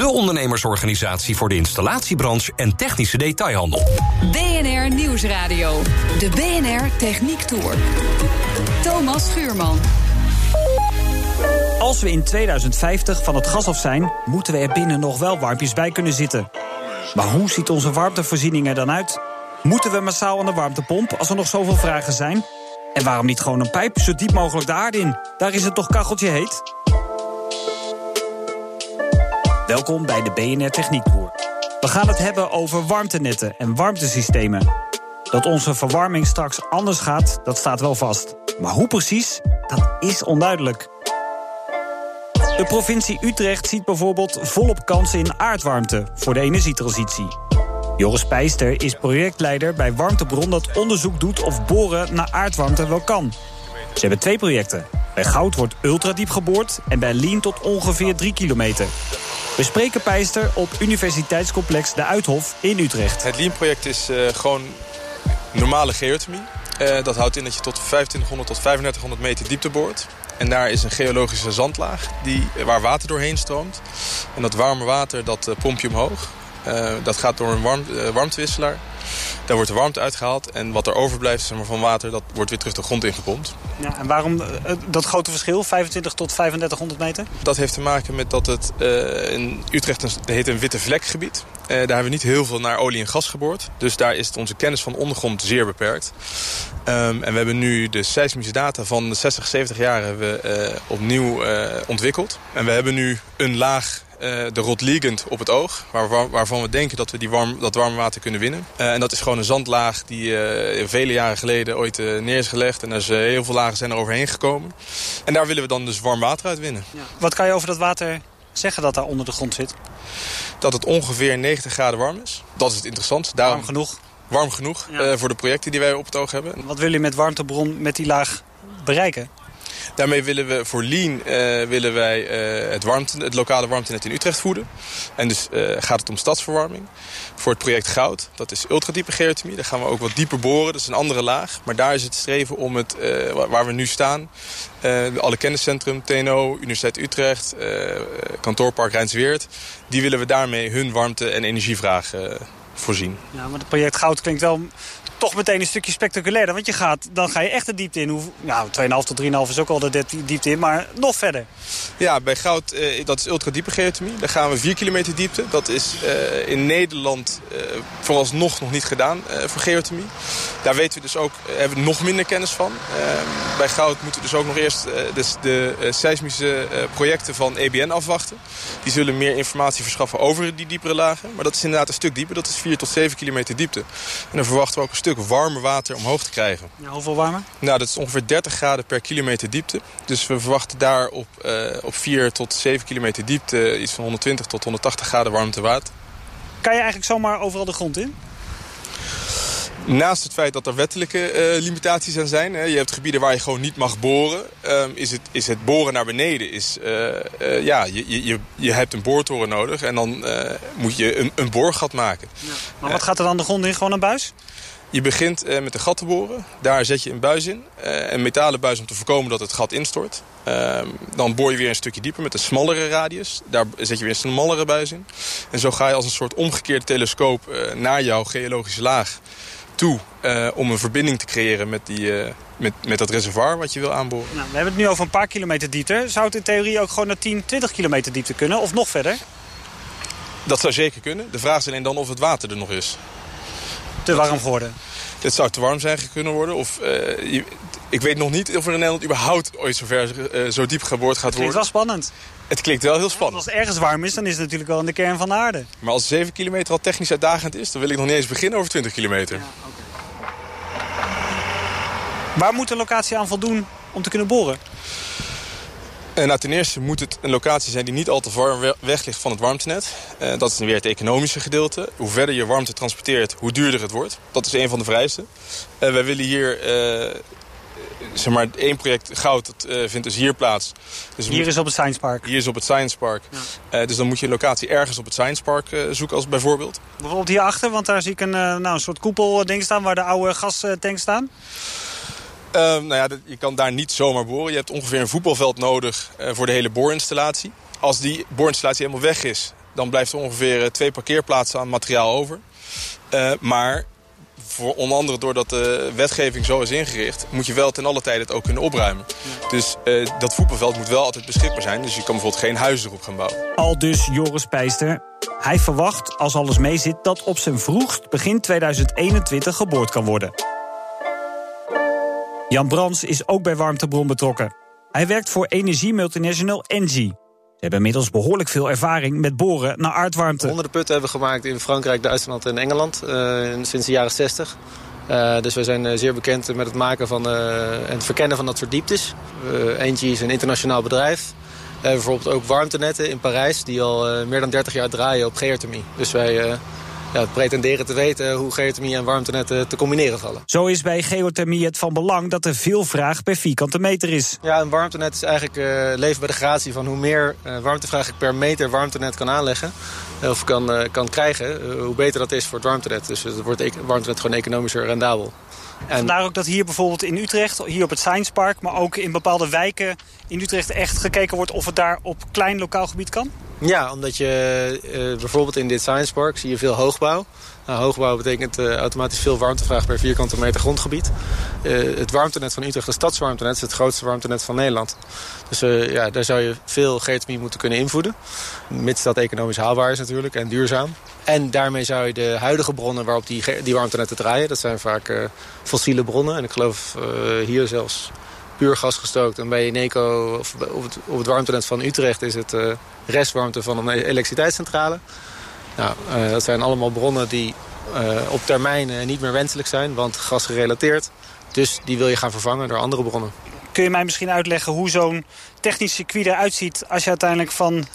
De ondernemersorganisatie voor de installatiebranche en technische detailhandel. BNR Nieuwsradio. De BNR Techniek Tour. Thomas Schuurman. Als we in 2050 van het gas af zijn, moeten we er binnen nog wel warmpjes bij kunnen zitten. Maar hoe ziet onze warmtevoorziening er dan uit? Moeten we massaal aan de warmtepomp als er nog zoveel vragen zijn? En waarom niet gewoon een pijp zo diep mogelijk de aarde in? Daar is het toch kacheltje heet? Welkom bij de BNR Techniek Tour. We gaan het hebben over warmtenetten en warmtesystemen. Dat onze verwarming straks anders gaat, dat staat wel vast. Maar hoe precies, dat is onduidelijk. De provincie Utrecht ziet bijvoorbeeld volop kansen in aardwarmte voor de energietransitie. Joris Pijster is projectleider bij Warmtebron dat onderzoek doet of boren naar aardwarmte wel kan. Ze hebben twee projecten. Bij Goud wordt ultradiep geboord en bij Lien tot ongeveer 3 kilometer. We spreken Pijster op Universiteitscomplex De Uithof in Utrecht. Het Lean-project is uh, gewoon normale geothermie. Uh, dat houdt in dat je tot 2500 tot 3500 meter diepte boort. En daar is een geologische zandlaag die, waar water doorheen stroomt. En dat warme water dat pomp je omhoog. Dat gaat door een warm, warmtewisselaar. Daar wordt de warmte uitgehaald. En wat er overblijft zeg maar, van water, dat wordt weer terug de grond ingepompt. Ja, en waarom uh, dat grote verschil, 25 tot 3500 meter? Dat heeft te maken met dat het in Utrecht een, heet een witte vlekgebied. daar hebben we niet heel veel naar olie en gas geboord. Dus daar is onze kennis van ondergrond zeer beperkt. Um, en we hebben nu de seismische data van de 60, 70 jaar hebben we, opnieuw ontwikkeld. En we hebben nu een laag uh, de Rotliegend op het oog. Waar, waar, waarvan we denken dat we die warm, dat warme water kunnen winnen. Uh, en dat is gewoon een zandlaag die uh, vele jaren geleden ooit neer is gelegd. En er is, heel veel lagen zijn er overheen gekomen. En daar willen we dan dus warm water uit winnen. Ja. Wat kan je over dat water zeggen dat daar onder de grond zit? Dat het ongeveer 90 graden warm is. Dat is het interessant. Daarom, warm genoeg? Warm genoeg ja. voor de projecten die wij op het oog hebben. Wat wil je met warmtebron met die laag bereiken? Daarmee willen we voor Lean uh, willen wij uh, het, warmte, het lokale warmtenet in Utrecht voeden. En dus uh, gaat het om stadsverwarming. Voor het project Goud, dat is ultradiepe geothermie. Daar gaan we ook wat dieper boren, dat is een andere laag. Maar daar is het streven om het, waar we nu staan... alle kenniscentrum, TNO, Universiteit Utrecht, kantoorpark Rijnsweert... die willen we daarmee hun warmte- en energievraag voorzien. Ja, maar het project Goud klinkt wel toch meteen een stukje spectaculairder. Want je gaat, dan ga je echt de diepte in. Hoe, nou, 2,5 tot 3,5 is ook al de diepte in, maar nog verder. Ja, bij goud, uh, dat is ultradiepe geothermie. Daar gaan we 4 kilometer diepte. Dat is uh, in Nederland uh, vooralsnog nog niet gedaan voor geothermie. Daar weten we dus ook, hebben we nog minder kennis van. Ehm, bij goud moeten we dus ook nog eerst dus de seismische projecten van EBN afwachten. Die zullen meer informatie verschaffen over die diepere lagen. Maar dat is inderdaad een stuk dieper. Dat is 4 tot 7 kilometer diepte. En dan verwachten we ook een stuk warmer water omhoog te krijgen. Ja, hoeveel warmer? Nou, dat is ongeveer 30 graden per kilometer diepte. Dus we verwachten daar op, uh, op 4 tot 7 kilometer diepte iets van 120 tot 180 graden warmte water. Kan je eigenlijk zomaar overal de grond in? Naast het feit dat er wettelijke uh, limitaties aan zijn... Hè, je hebt gebieden waar je gewoon niet mag boren... Um, is, het, is het boren naar beneden. Is, uh, uh, ja, je, je, je hebt een boortoren nodig en dan moet je een, een boorgat maken. Ja. Maar wat gaat er dan de grond in? Gewoon een buis? Je begint met een gat te boren. Daar zet je een buis in. Uh, een metalen buis om te voorkomen dat het gat instort. Uh, dan boor je weer een stukje dieper met een smallere radius. Daar zet je weer een smallere buis in. En zo ga je als een soort omgekeerde telescoop naar jouw geologische laag toe. om een verbinding te creëren met, die, met, met dat reservoir wat je wil aanboren. Nou, we hebben het nu over een paar kilometer diepte. Zou het in theorie ook gewoon naar 10, 20 kilometer diepte kunnen? Of nog verder? Dat zou zeker kunnen. De vraag is alleen dan of het water er nog is te warm geworden? Het zou te warm zijn kunnen worden. Of, uh, je, ik weet nog niet of er in Nederland überhaupt ooit zo, ver, uh, zo diep geboord gaat worden. Het klinkt wel spannend. Het klinkt wel heel spannend. als het ergens warm is, dan is het natuurlijk wel in de kern van de aarde. Maar als 7 kilometer al technisch uitdagend is... dan wil ik nog niet eens beginnen over 20 kilometer. Ja. Waar moet de locatie aan voldoen om te kunnen boren? nou, ten eerste moet het een locatie zijn die niet al te ver weg ligt van het warmtenet. Uh, dat is weer het economische gedeelte. Hoe verder je warmte transporteert, hoe duurder het wordt. Dat is een van de vereisten. Uh, wij willen hier zeg maar, één project goud dat, uh, vindt dus hier plaats. Dus hier is op het Science Park? Hier is op het Science Park. Ja. Uh, dus dan moet je een locatie ergens op het Science Park uh, zoeken als bijvoorbeeld. Bijvoorbeeld hierachter, want daar zie ik een, nou, een soort koepelding staan... waar de oude gastanks staan. Nou ja, je kan daar niet zomaar boren. Je hebt ongeveer een voetbalveld nodig voor de hele boorinstallatie. Als die boorinstallatie helemaal weg is... dan blijft er ongeveer twee parkeerplaatsen aan materiaal over. maar voor onder andere doordat de wetgeving zo is ingericht... moet je wel ten alle tijde het ook kunnen opruimen. Dus dat voetbalveld moet wel altijd beschikbaar zijn. Dus je kan bijvoorbeeld geen huis erop gaan bouwen. Al dus Joris Pijster. Hij verwacht, als alles meezit, dat op zijn vroegst begin 2021 geboord kan worden. Jan Brands is ook bij Warmtebron betrokken. Hij werkt voor energiemultinational Engie. Ze hebben inmiddels behoorlijk veel ervaring met boren naar aardwarmte. Honderden putten hebben we gemaakt in Frankrijk, Duitsland en Engeland uh, sinds de jaren 60. Uh, dus we zijn uh, zeer bekend met het maken van, en het verkennen van dat soort dieptes. Engie is een internationaal bedrijf. bijvoorbeeld ook warmtenetten in Parijs die al meer dan 30 jaar draaien op geothermie. Dus wij ja, pretenderen te weten hoe geothermie en warmtenetten te combineren vallen. Zo is bij geothermie het van belang dat er veel vraag per vierkante meter is. Ja, een warmtenet is eigenlijk uh, leven bij de gratie van hoe meer uh, warmtevraag ik per meter warmtenet kan aanleggen. Eh, of kan, uh, kan krijgen, hoe beter dat is voor het warmtenet. Dus het wordt het warmtenet gewoon economischer rendabel. En... Vandaar ook dat hier bijvoorbeeld in Utrecht, hier op het Science Park... maar ook in bepaalde wijken in Utrecht echt gekeken wordt... of het daar op klein lokaal gebied kan? Ja, omdat je uh, bijvoorbeeld in dit Science Park zie je veel hoogbouw. Nou, hoogbouw betekent uh, automatisch veel warmtevraag per vierkante meter grondgebied. Uh, het warmtenet van Utrecht, het stadswarmtenet, is het grootste warmtenet van Nederland. Dus ja, daar zou je veel geothermie moeten kunnen invoeden. Mits dat economisch haalbaar is natuurlijk en duurzaam. En daarmee zou je de huidige bronnen waarop die, die warmtenetten draaien... dat zijn vaak fossiele bronnen. En ik geloof hier zelfs puur gas gestookt. En bij Eneco, of op het, op het warmtenet van Utrecht, is het uh, restwarmte van een elektriciteitscentrale. Nou, uh, dat zijn allemaal bronnen die uh, op termijn niet meer wenselijk zijn, want gas gerelateerd. Dus die wil je gaan vervangen door andere bronnen. Kun je mij misschien uitleggen hoe zo'n technisch circuit eruit ziet... als je uiteindelijk van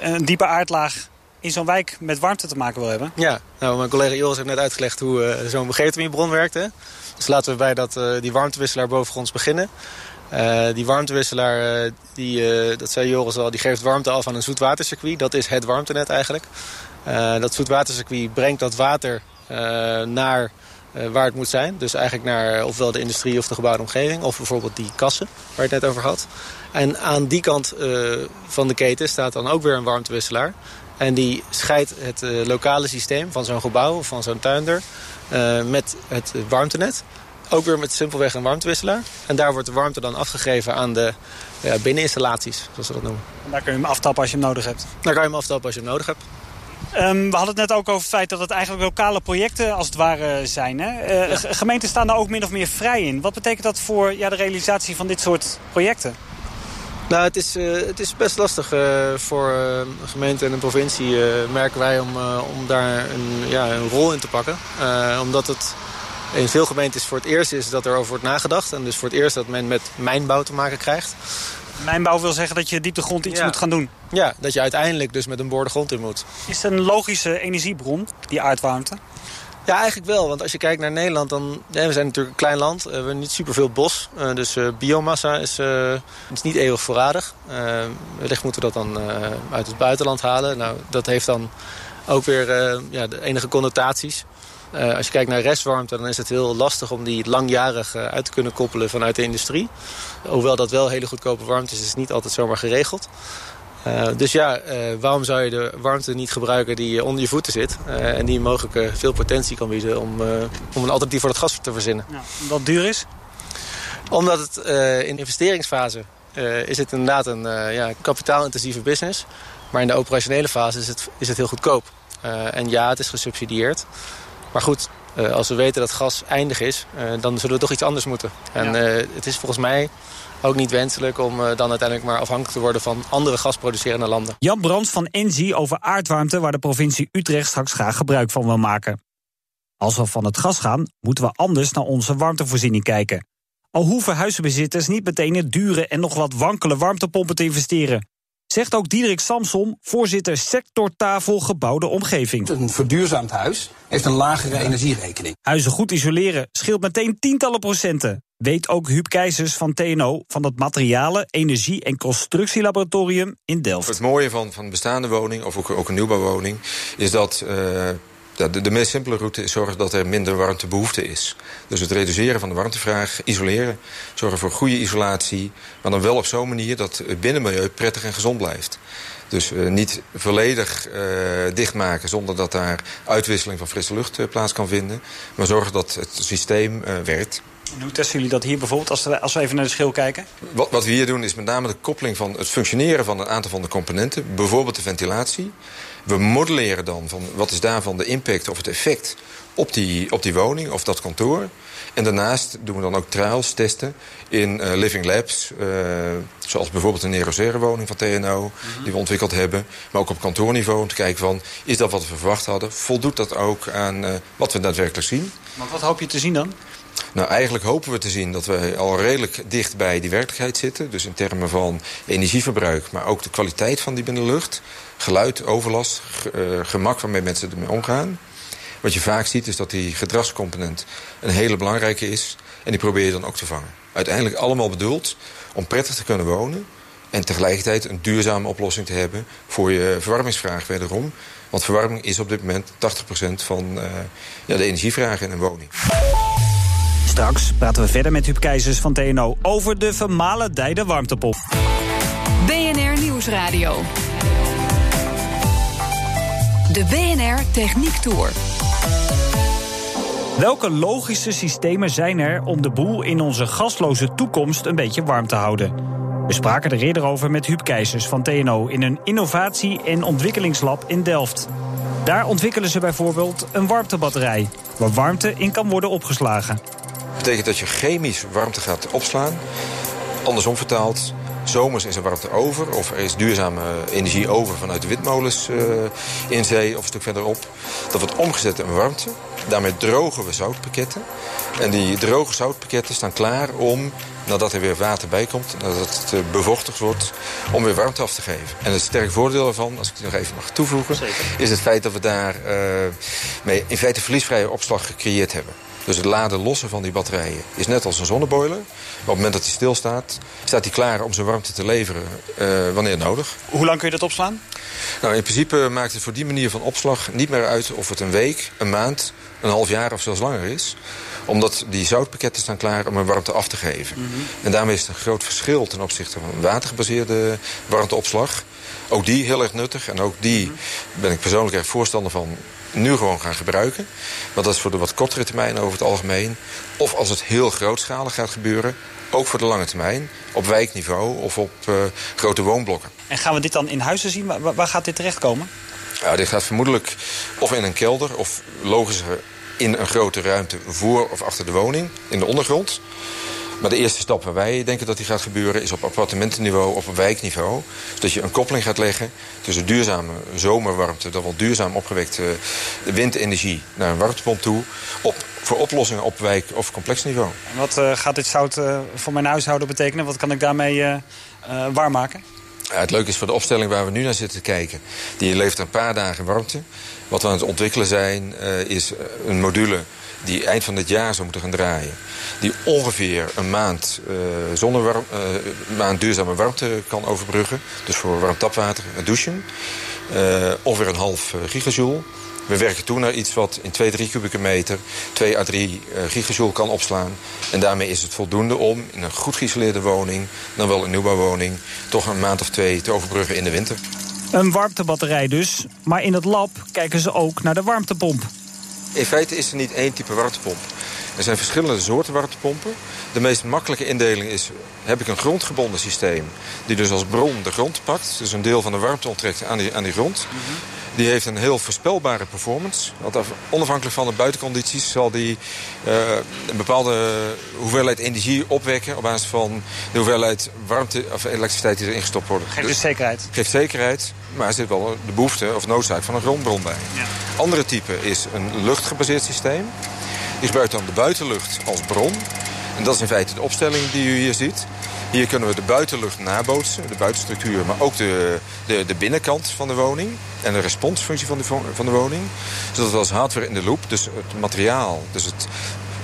een diepe aardlaag in zo'n wijk met warmte te maken wil hebben? Ja, nou, mijn collega Joris heeft net uitgelegd hoe zo'n geothermiebron werkt. Hè? Dus laten we bij dat, uh, die warmtewisselaar bovengronds beginnen. Uh, die warmtewisselaar, die, dat zei Joris al, die geeft warmte af aan een zoetwatercircuit. Dat is het warmtenet eigenlijk. dat zoetwatercircuit brengt dat water naar waar het moet zijn. Dus eigenlijk naar ofwel de industrie of de gebouwde omgeving. Of bijvoorbeeld die kassen waar je het net over had. En aan die kant van de keten staat dan ook weer een warmtewisselaar. En die scheidt het lokale systeem van zo'n gebouw of van zo'n tuinder uh, met het warmtenet. Ook weer met simpelweg een warmtewisselaar. En daar wordt de warmte dan afgegeven aan de ja, binneninstallaties, zoals ze dat noemen. En daar kun je hem aftappen als je hem nodig hebt? Daar kan je hem aftappen als je hem nodig hebt. Um, we hadden het net ook over het feit dat het eigenlijk lokale projecten als het ware zijn. Hè? Uh, ja. Gemeenten staan daar ook min of meer vrij in. Wat betekent dat voor ja, de realisatie van dit soort projecten? Nou, het is, uh, het is best lastig uh, voor uh, een gemeente en een provincie, merken wij, om, om daar een, ja, een rol in te pakken. omdat het in veel gemeentes voor het eerst is dat er over wordt nagedacht. En dus voor het eerst dat men met mijnbouw te maken krijgt. Mijnbouw wil zeggen dat je diep de grond iets ja. moet gaan doen? Ja, dat je uiteindelijk dus met een boor de grond in moet. Is het een logische energiebron, die aardwarmte? Ja, eigenlijk wel. Want als je kijkt naar Nederland, dan... We zijn natuurlijk een klein land. we hebben niet superveel bos. Uh, dus uh, biomassa is, is niet eeuwig voorradig. wellicht moeten we dat dan uit het buitenland halen. Nou, dat heeft dan ook weer ja, de enige connotaties. als je kijkt naar restwarmte, dan is het heel lastig om die langjarig uit te kunnen koppelen vanuit de industrie. Hoewel dat wel hele goedkope warmte is, is het niet altijd zomaar geregeld. Uh, dus ja, uh, waarom zou je de warmte niet gebruiken die onder je voeten zit... Uh, en die mogelijk veel potentie kan bieden om, om een alternatief voor het gas te verzinnen. Ja, wat duur is? Omdat het in de investeringsfase is het inderdaad een ja, kapitaalintensieve business. Maar in de operationele fase is het, is het heel goedkoop. en ja, het is gesubsidieerd. Maar goed, als we weten dat gas eindig is, dan zullen we toch iets anders moeten. En ja. het is volgens mij ook niet wenselijk om uh, dan uiteindelijk maar afhankelijk te worden van andere gasproducerende landen. Jan Brands van Engie over aardwarmte waar de provincie Utrecht straks graag gebruik van wil maken. Als we van het gas gaan, moeten we anders naar onze warmtevoorziening kijken. Al hoeven huizenbezitters niet meteen in dure en nog wat wankele warmtepompen te investeren. Zegt ook Diederik Samsom, voorzitter sectortafel gebouwde omgeving. Een verduurzaamd huis heeft een lagere energierekening. Huizen goed isoleren scheelt meteen tientallen procenten. Weet ook Huub Keizers van TNO van het Materialen, Energie en Constructielaboratorium in Delft. Het mooie van, van een bestaande woning, of ook, ook een nieuwbouwwoning, is dat. Uh, de, de, meest simpele route is zorgen dat er minder warmtebehoefte is. Dus het reduceren van de warmtevraag, isoleren, zorgen voor goede isolatie... maar dan wel op zo'n manier dat het binnenmilieu prettig en gezond blijft. Dus uh, niet volledig uh, dichtmaken zonder dat daar uitwisseling van frisse lucht uh, plaats kan vinden. Maar zorgen dat het systeem werkt. En hoe testen jullie dat hier bijvoorbeeld, als we, als we even naar de schil kijken? Wat, wat we hier doen is met name de koppeling van het functioneren van een aantal van de componenten. Bijvoorbeeld de ventilatie. We modelleren dan van wat is daarvan de impact of het effect op die, op die woning of dat kantoor. En daarnaast doen we dan ook trials, testen in uh, living labs. Uh, zoals bijvoorbeeld een Nerozere woning van TNO, mm -hmm. die we ontwikkeld hebben. Maar ook op kantoorniveau om te kijken van, is dat wat we verwacht hadden? Voldoet dat ook aan uh, wat we daadwerkelijk zien? Maar wat hoop je te zien dan? Nou, eigenlijk hopen we te zien dat we al redelijk dicht bij die werkelijkheid zitten. Dus in termen van energieverbruik, maar ook de kwaliteit van die binnenlucht. Geluid, overlast, uh, gemak waarmee mensen ermee omgaan. Wat je vaak ziet is dat die gedragscomponent een hele belangrijke is. En die probeer je dan ook te vangen. Uiteindelijk allemaal bedoeld om prettig te kunnen wonen. En tegelijkertijd een duurzame oplossing te hebben voor je verwarmingsvraag wederom. Want verwarming is op dit moment 80% van uh, ja, de energievraag in een woning. Straks praten we verder met Huub Keizers van TNO over de vermalendijde warmtepomp. BNR Nieuwsradio. De BNR Techniek Tour. Welke logische systemen zijn er om de boel in onze gasloze toekomst een beetje warm te houden? We spraken er eerder over met Huub Keizers van TNO in een innovatie- en ontwikkelingslab in Delft. Daar ontwikkelen ze bijvoorbeeld een warmtebatterij, waar warmte in kan worden opgeslagen. Dat betekent dat je chemisch warmte gaat opslaan. Andersom vertaald, zomers is er warmte over. Of er is duurzame energie over vanuit de windmolens uh, in zee of een stuk verderop. Dat wordt omgezet in warmte. Daarmee drogen we zoutpakketten. En die droge zoutpakketten staan klaar om, nadat er weer water bij komt... nadat het bevochtigd wordt, om weer warmte af te geven. En het sterk voordeel ervan, als ik het nog even mag toevoegen... Zeker. is het feit dat we daar uh, mee in feite verliesvrije opslag gecreëerd hebben. Dus het laden lossen van die batterijen is net als een zonneboiler. Maar op het moment dat hij stilstaat, staat hij klaar om zijn warmte te leveren uh, wanneer nodig. Hoe lang kun je dat opslaan? Nou, in principe maakt het voor die manier van opslag niet meer uit of het een week, een maand, een half jaar of zelfs langer is omdat die zoutpakketten staan klaar om een warmte af te geven. Mm -hmm. En daarmee is het een groot verschil ten opzichte van watergebaseerde warmteopslag. Ook die heel erg nuttig. En ook die ben ik persoonlijk erg voorstander van nu gewoon gaan gebruiken. Want dat is voor de wat kortere termijn over het algemeen. Of als het heel grootschalig gaat gebeuren, ook voor de lange termijn. Op wijkniveau of op uh, grote woonblokken. En gaan we dit dan in huizen zien? Waar, waar gaat dit terechtkomen? Ja, dit gaat vermoedelijk of in een kelder of logischer in een grote ruimte voor of achter de woning, in de ondergrond. Maar de eerste stap waar wij denken dat die gaat gebeuren... is op appartementenniveau, op wijkniveau. Dat je een koppeling gaat leggen tussen duurzame zomerwarmte... dat wel duurzaam opgewekte windenergie naar een warmtepomp toe... Op, voor oplossingen op wijk- of complexniveau. En wat uh, gaat dit zout uh, voor mijn huishouden betekenen? Wat kan ik daarmee uh, warm maken? Ja, het leuke is voor de opstelling waar we nu naar zitten kijken... die levert een paar dagen warmte. Wat we aan het ontwikkelen zijn, is een module die eind van dit jaar zou moeten gaan draaien. Die ongeveer een maand, uh, maand duurzame warmte kan overbruggen. Dus voor warm tapwater en douchen. Uh, ongeveer een half gigajoule. We werken toe naar iets wat in 2, 3 kubieke meter 2 à 3 gigajoule kan opslaan. En daarmee is het voldoende om in een goed geïsoleerde woning, dan wel een nieuwbouwwoning, toch een maand of twee te overbruggen in de winter. Een warmtebatterij dus, maar in het lab kijken ze ook naar de warmtepomp. In feite is er niet één type warmtepomp. Er zijn verschillende soorten warmtepompen. De meest makkelijke indeling is, heb ik een grondgebonden systeem... die dus als bron de grond pakt, dus een deel van de warmte onttrekt aan die, aan die grond... -hmm. Die heeft een heel voorspelbare performance. Want onafhankelijk van de buitencondities zal die uh, een bepaalde hoeveelheid energie opwekken... op basis van de hoeveelheid warmte of elektriciteit die erin gestopt wordt. Geeft dus zekerheid? Geeft zekerheid, maar er zit wel de behoefte of noodzaak van een grondbron bij. Ja. Andere type is een luchtgebaseerd systeem. Die gebruikt dan de buitenlucht als bron. En dat is in feite de opstelling die u hier ziet. Hier kunnen we de buitenlucht nabootsen, de buitenstructuur... maar ook de, de, de binnenkant van de woning en de responsfunctie van de, van de woning. Zodat we als hardware in de loop, dus het materiaal... dus het,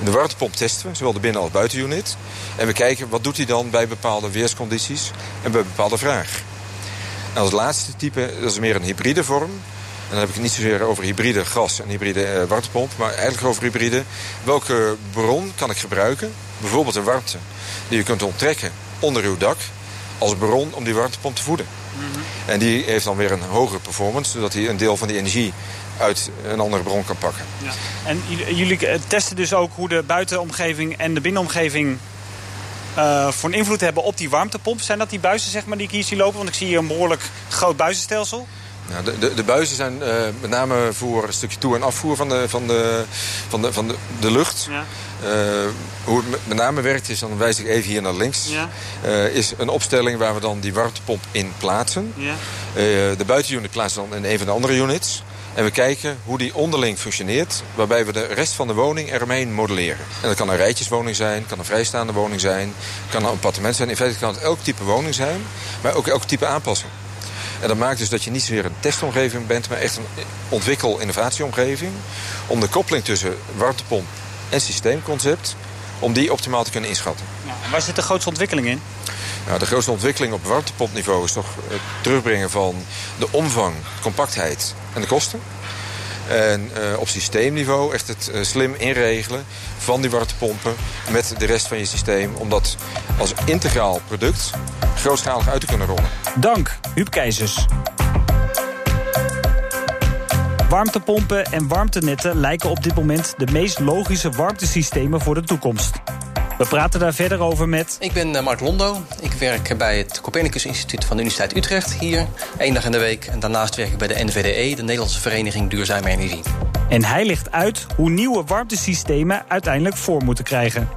de warmtepomp testen we, zowel de binnen- als buitenunit. En we kijken wat doet hij dan bij bepaalde weerscondities en bij bepaalde vraag. En als laatste type, dat is meer een hybride vorm. En dan heb ik het niet zozeer over hybride gas en hybride eh, warmtepomp... maar eigenlijk over hybride. Welke bron kan ik gebruiken? Bijvoorbeeld een warmte die je kunt onttrekken onder uw dak... als bron om die warmtepomp te voeden. En die heeft dan weer een hogere performance... zodat hij een deel van die energie uit een andere bron kan pakken. Ja. En jullie eh, testen dus ook hoe de buitenomgeving en de binnenomgeving... Uh, voor een invloed hebben op die warmtepomp. Zijn dat die buizen zeg maar, die ik hier zie lopen? Want ik zie hier een behoorlijk groot buizenstelsel. Nou, de, de, de, buizen zijn uh, met name voor een stukje toe- en afvoer van de, van de, van de, van de, de lucht. Ja. Uh, hoe het met name werkt is, dan wijs ik even hier naar links... Ja. Uh, is een opstelling waar we dan die warmtepomp in plaatsen. Ja. de buitenunit plaatsen dan in een van de andere units. En we kijken hoe die onderling functioneert... waarbij we de rest van de woning eromheen modelleren. En dat kan een rijtjeswoning zijn, kan een vrijstaande woning zijn... kan een appartement zijn. In feite kan het elk type woning zijn, maar ook elk type aanpassing. En dat maakt dus dat je niet zozeer een testomgeving bent... maar echt een ontwikkel-innovatieomgeving... om de koppeling tussen warmtepomp en systeemconcept... om die optimaal te kunnen inschatten. Ja, waar zit de grootste ontwikkeling in? Nou, de grootste ontwikkeling op warmtepompniveau is toch het terugbrengen van de omvang, compactheid en de kosten. En uh, op systeemniveau echt het uh, slim inregelen van die warmtepompen met de rest van je systeem. Om dat als integraal product grootschalig uit te kunnen rollen. Dank, Huub Keizers. Warmtepompen en warmtenetten lijken op dit moment de meest logische warmtesystemen voor de toekomst. We praten daar verder over met... Ik ben eh, Mark Londo. Ik werk bij het Copernicus Instituut van de Universiteit Utrecht hier. één dag in de week. En daarnaast werk ik bij de NVDE, de Nederlandse Vereniging Duurzame Energie. En hij legt uit hoe nieuwe warmtesystemen uiteindelijk vorm moeten krijgen.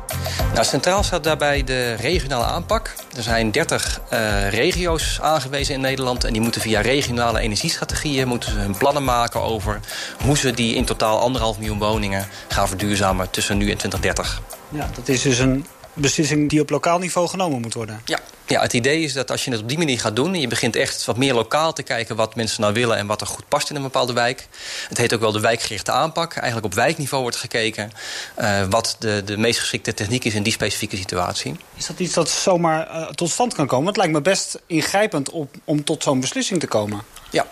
Nou, centraal staat daarbij de regionale aanpak. Er zijn 30 uh, regio's aangewezen in Nederland. En die moeten via regionale energiestrategieën moeten ze hun plannen maken over hoe ze die in totaal anderhalf miljoen woningen gaan verduurzamen tussen nu en 2030. Ja, dat is dus een beslissing die op lokaal niveau genomen moet worden. Ja. ja, het idee is dat als je het op die manier gaat doen... en je begint echt wat meer lokaal te kijken wat mensen nou willen... en wat er goed past in een bepaalde wijk. Het heet ook wel de wijkgerichte aanpak. Eigenlijk op wijkniveau wordt gekeken... Uh, wat de, de meest geschikte techniek is in die specifieke situatie. Is dat iets dat zomaar uh, tot stand kan komen? Het lijkt me best ingrijpend op, om tot zo'n beslissing te komen. Ja,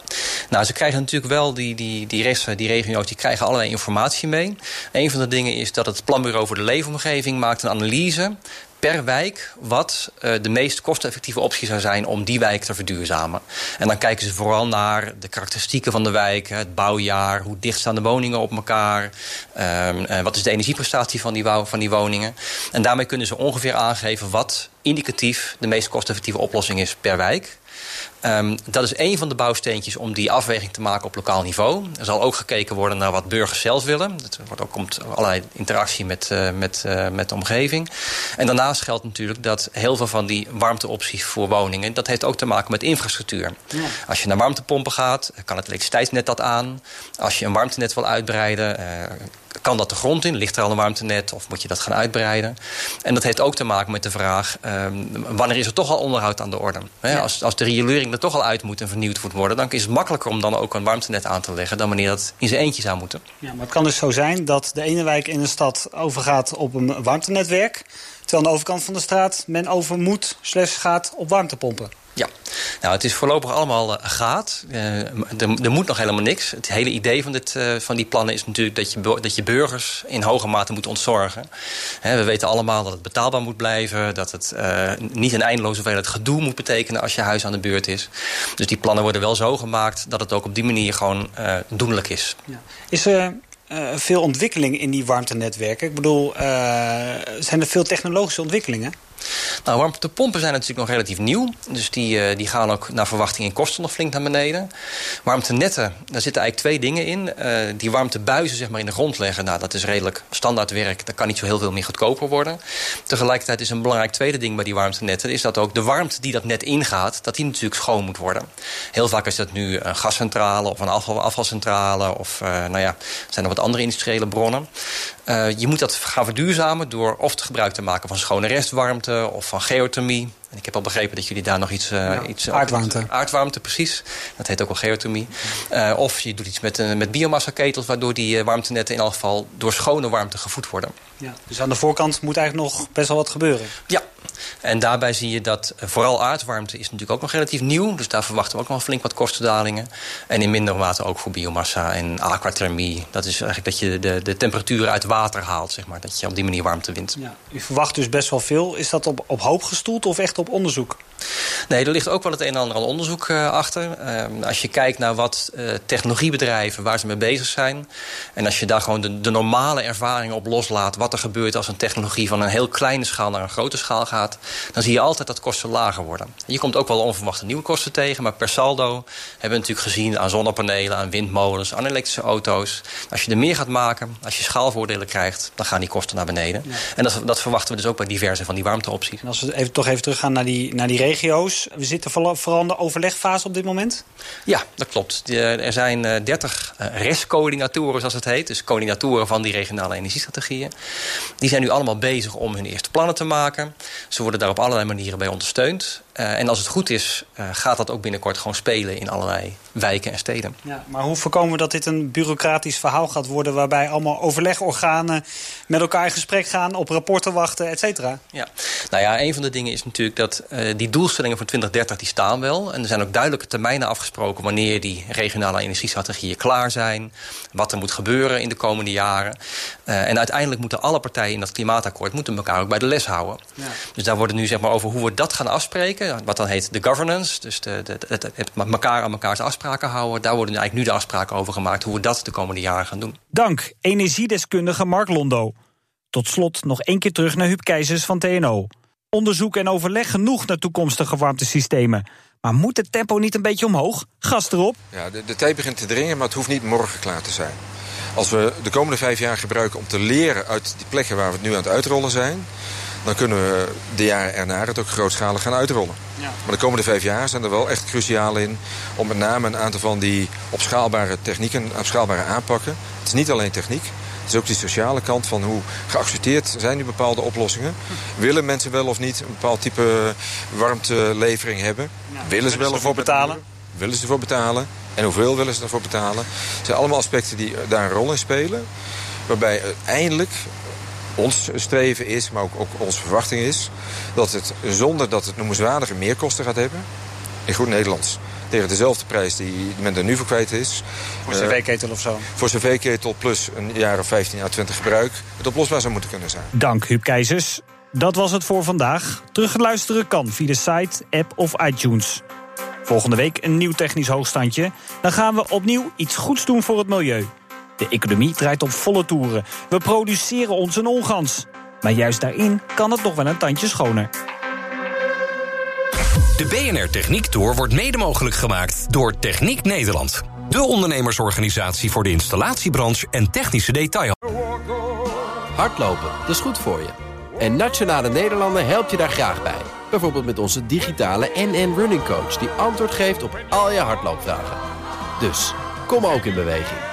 nou, ze krijgen natuurlijk wel, die, die, die, resten, die regio's, die krijgen allerlei informatie mee. Een van de dingen is dat het Planbureau voor de Leefomgeving maakt een analyse per wijk wat uh, de meest kosteffectieve optie zou zijn om die wijk te verduurzamen. En dan kijken ze vooral naar de karakteristieken van de wijk, het bouwjaar, hoe dicht staan de woningen op elkaar, um, uh, wat is de energieprestatie van die, van die woningen. En daarmee kunnen ze ongeveer aangeven wat indicatief de meest kosteffectieve oplossing is per wijk. Um, dat is een van de bouwsteentjes om die afweging te maken op lokaal niveau. Er zal ook gekeken worden naar wat burgers zelf willen. Dat wordt ook komt allerlei interactie met, uh, met, uh, met de omgeving. En daarnaast geldt natuurlijk dat heel veel van die warmteopties voor woningen... dat heeft ook te maken met infrastructuur. Ja. Als je naar warmtepompen gaat, kan het elektriciteitsnet dat aan. Als je een warmtenet wil uitbreiden... Uh, kan dat de grond in? Ligt er al een warmtenet? Of moet je dat gaan uitbreiden? En dat heeft ook te maken met de vraag... Um, wanneer is er toch al onderhoud aan de orde? Ja. Als, als de riolering er toch al uit moet en vernieuwd moet worden... dan is het makkelijker om dan ook een warmtenet aan te leggen... dan wanneer dat in zijn eentje zou moeten. Ja, maar het kan dus zo zijn dat de ene wijk in een stad overgaat op een warmtenetwerk... terwijl aan de overkant van de straat men over moet slash gaat op warmtepompen. Ja, nou het is voorlopig allemaal uh, gaat. Uh, er, er, moet nog helemaal niks. Het hele idee van, dit, uh, van die plannen is natuurlijk dat je, dat je burgers in hoge mate moet ontzorgen. We weten allemaal dat het betaalbaar moet blijven. Dat het niet een eindeloze hoeveelheid gedoe moet betekenen als je huis aan de beurt is. Dus die plannen worden wel zo gemaakt dat het ook op die manier gewoon doenlijk is. Ja. Is er veel ontwikkeling in die warmtenetwerken? Ik bedoel, zijn er veel technologische ontwikkelingen? Nou, warmtepompen zijn natuurlijk nog relatief nieuw. Dus die, uh, die gaan ook naar verwachting in kosten nog flink naar beneden. Warmtenetten, daar zitten eigenlijk twee dingen in. Uh, die warmtebuizen zeg maar, in de grond leggen, nou, dat is redelijk standaard werk. Dat kan niet zo heel veel meer goedkoper worden. Tegelijkertijd is een belangrijk tweede ding bij die warmtenetten... is dat ook de warmte die dat net ingaat, dat die natuurlijk schoon moet worden. Heel vaak is dat nu een gascentrale of een afval, afvalcentrale... of uh, nou ja, zijn er wat andere industriële bronnen. Uh, je moet dat gaan verduurzamen door of gebruik te maken van schone restwarmte of van geothermie. En ik heb al begrepen dat jullie daar nog iets... Uh, ja, iets aardwarmte. aardwarmte, precies. Dat heet ook al geothermie. Uh, of je doet iets met, met biomassa-ketels... waardoor die warmtenetten in elk geval door schone warmte gevoed worden. Ja, dus aan de voorkant moet eigenlijk nog best wel wat gebeuren. Ja, en daarbij zie je dat vooral aardwarmte is natuurlijk ook nog relatief nieuw. Dus daar verwachten we ook nog flink wat kostendalingen. En in minder mate ook voor biomassa en aquathermie. Dat is eigenlijk dat je de, de temperatuur uit water haalt, zeg maar. Dat je op die manier warmte wint. Ja, u verwacht dus best wel veel. Is dat op, op hoop gestoeld of echt op onderzoek? Nee, er ligt ook wel het een en ander aan onderzoek uh, achter. Uh, als je kijkt naar wat uh, technologiebedrijven, waar ze mee bezig zijn... en als je daar gewoon de, de, normale ervaringen op loslaat... wat er gebeurt als een technologie van een heel kleine schaal naar een grote schaal gaat... dan zie je altijd dat kosten lager worden. Je komt ook wel onverwachte nieuwe kosten tegen... maar per saldo hebben we natuurlijk gezien aan zonnepanelen, aan windmolens... aan elektrische auto's. Als je er meer gaat maken, als je schaalvoordelen krijgt... dan gaan die kosten naar beneden. Ja. En dat, dat, verwachten we dus ook bij diverse van die warmteopties. En als we even, toch even teruggaan naar die, naar die regio's. We zitten vooral in de overlegfase op dit moment? Ja, dat klopt. Er zijn 30 restcoördinatoren, zoals het heet. Dus coördinatoren van die regionale energiestrategieën. Die zijn nu allemaal bezig om hun eerste plannen te maken. Ze worden daar op allerlei manieren bij ondersteund. Uh, en als het goed is, uh, gaat dat ook binnenkort gewoon spelen in allerlei wijken en steden. Ja, maar hoe voorkomen we dat dit een bureaucratisch verhaal gaat worden... waarbij allemaal overlegorganen met elkaar in gesprek gaan... op rapporten wachten, et cetera? Ja, nou ja, een van de dingen is natuurlijk dat uh, die doelstellingen voor 2030 die staan wel. En er zijn ook duidelijke termijnen afgesproken... wanneer die regionale energiestrategieën klaar zijn. Wat er moet gebeuren in de komende jaren. en uiteindelijk moeten alle partijen in dat klimaatakkoord... moeten elkaar ook bij de les houden. Ja. Dus daar worden nu zeg maar over hoe we dat gaan afspreken wat dan heet de governance. Dus de, de, het, het, elkaar aan mekaars afspraken houden. Daar worden eigenlijk nu de afspraken over gemaakt... hoe we dat de komende jaren gaan doen. Dank, energiedeskundige Mark Londo. Tot slot nog één keer terug naar Huub Keizers van TNO. Onderzoek en overleg genoeg naar toekomstige warmtesystemen. Maar moet het tempo niet een beetje omhoog? Gas erop. Ja, de, de tijd begint te dringen, maar het hoeft niet morgen klaar te zijn. Als we de komende vijf jaar gebruiken om te leren uit die plekken waar we het nu aan het uitrollen zijn dan kunnen we de jaren erna het ook grootschalig gaan uitrollen. Ja. Maar de komende vijf jaar zijn er wel echt cruciaal in... om met name een aantal van die opschaalbare technieken, opschaalbare aanpakken... het is niet alleen techniek, het is ook die sociale kant van hoe geaccepteerd zijn die bepaalde oplossingen. Willen mensen wel of niet een bepaald type warmtelevering hebben? Ja, willen ze wel ervoor betalen? Willen ze ervoor betalen? En hoeveel willen ze ervoor betalen? Het zijn allemaal aspecten die daar een rol in spelen. Waarbij uiteindelijk ons streven is, maar ook, ook onze verwachting is... dat het zonder dat het noemenswaardige meerkosten gaat hebben... in goed Nederlands tegen dezelfde prijs die men er nu voor kwijt is. Voor cv-ketel of zo? Voor cv-ketel plus een jaar of 15 à 20 gebruik... het oplosbaar zou moeten kunnen zijn. Dank, Huub Keizers. Dat was het voor vandaag. Terugluisteren kan via de site, app of iTunes. Volgende week een nieuw technisch hoogstandje. Dan gaan we opnieuw iets goeds doen voor het milieu. De economie draait op volle toeren. We produceren ons een ongans. Maar juist daarin kan het nog wel een tandje schoner. De BNR Techniek Tour wordt mede mogelijk gemaakt door Techniek Nederland. De ondernemersorganisatie voor de installatiebranche en technische detail. Hardlopen, dat is goed voor je. En Nationale Nederlanden helpt je daar graag bij. Bijvoorbeeld met onze digitale NN Running Coach... die antwoord geeft op al je hardloopvragen. Dus, kom ook in beweging.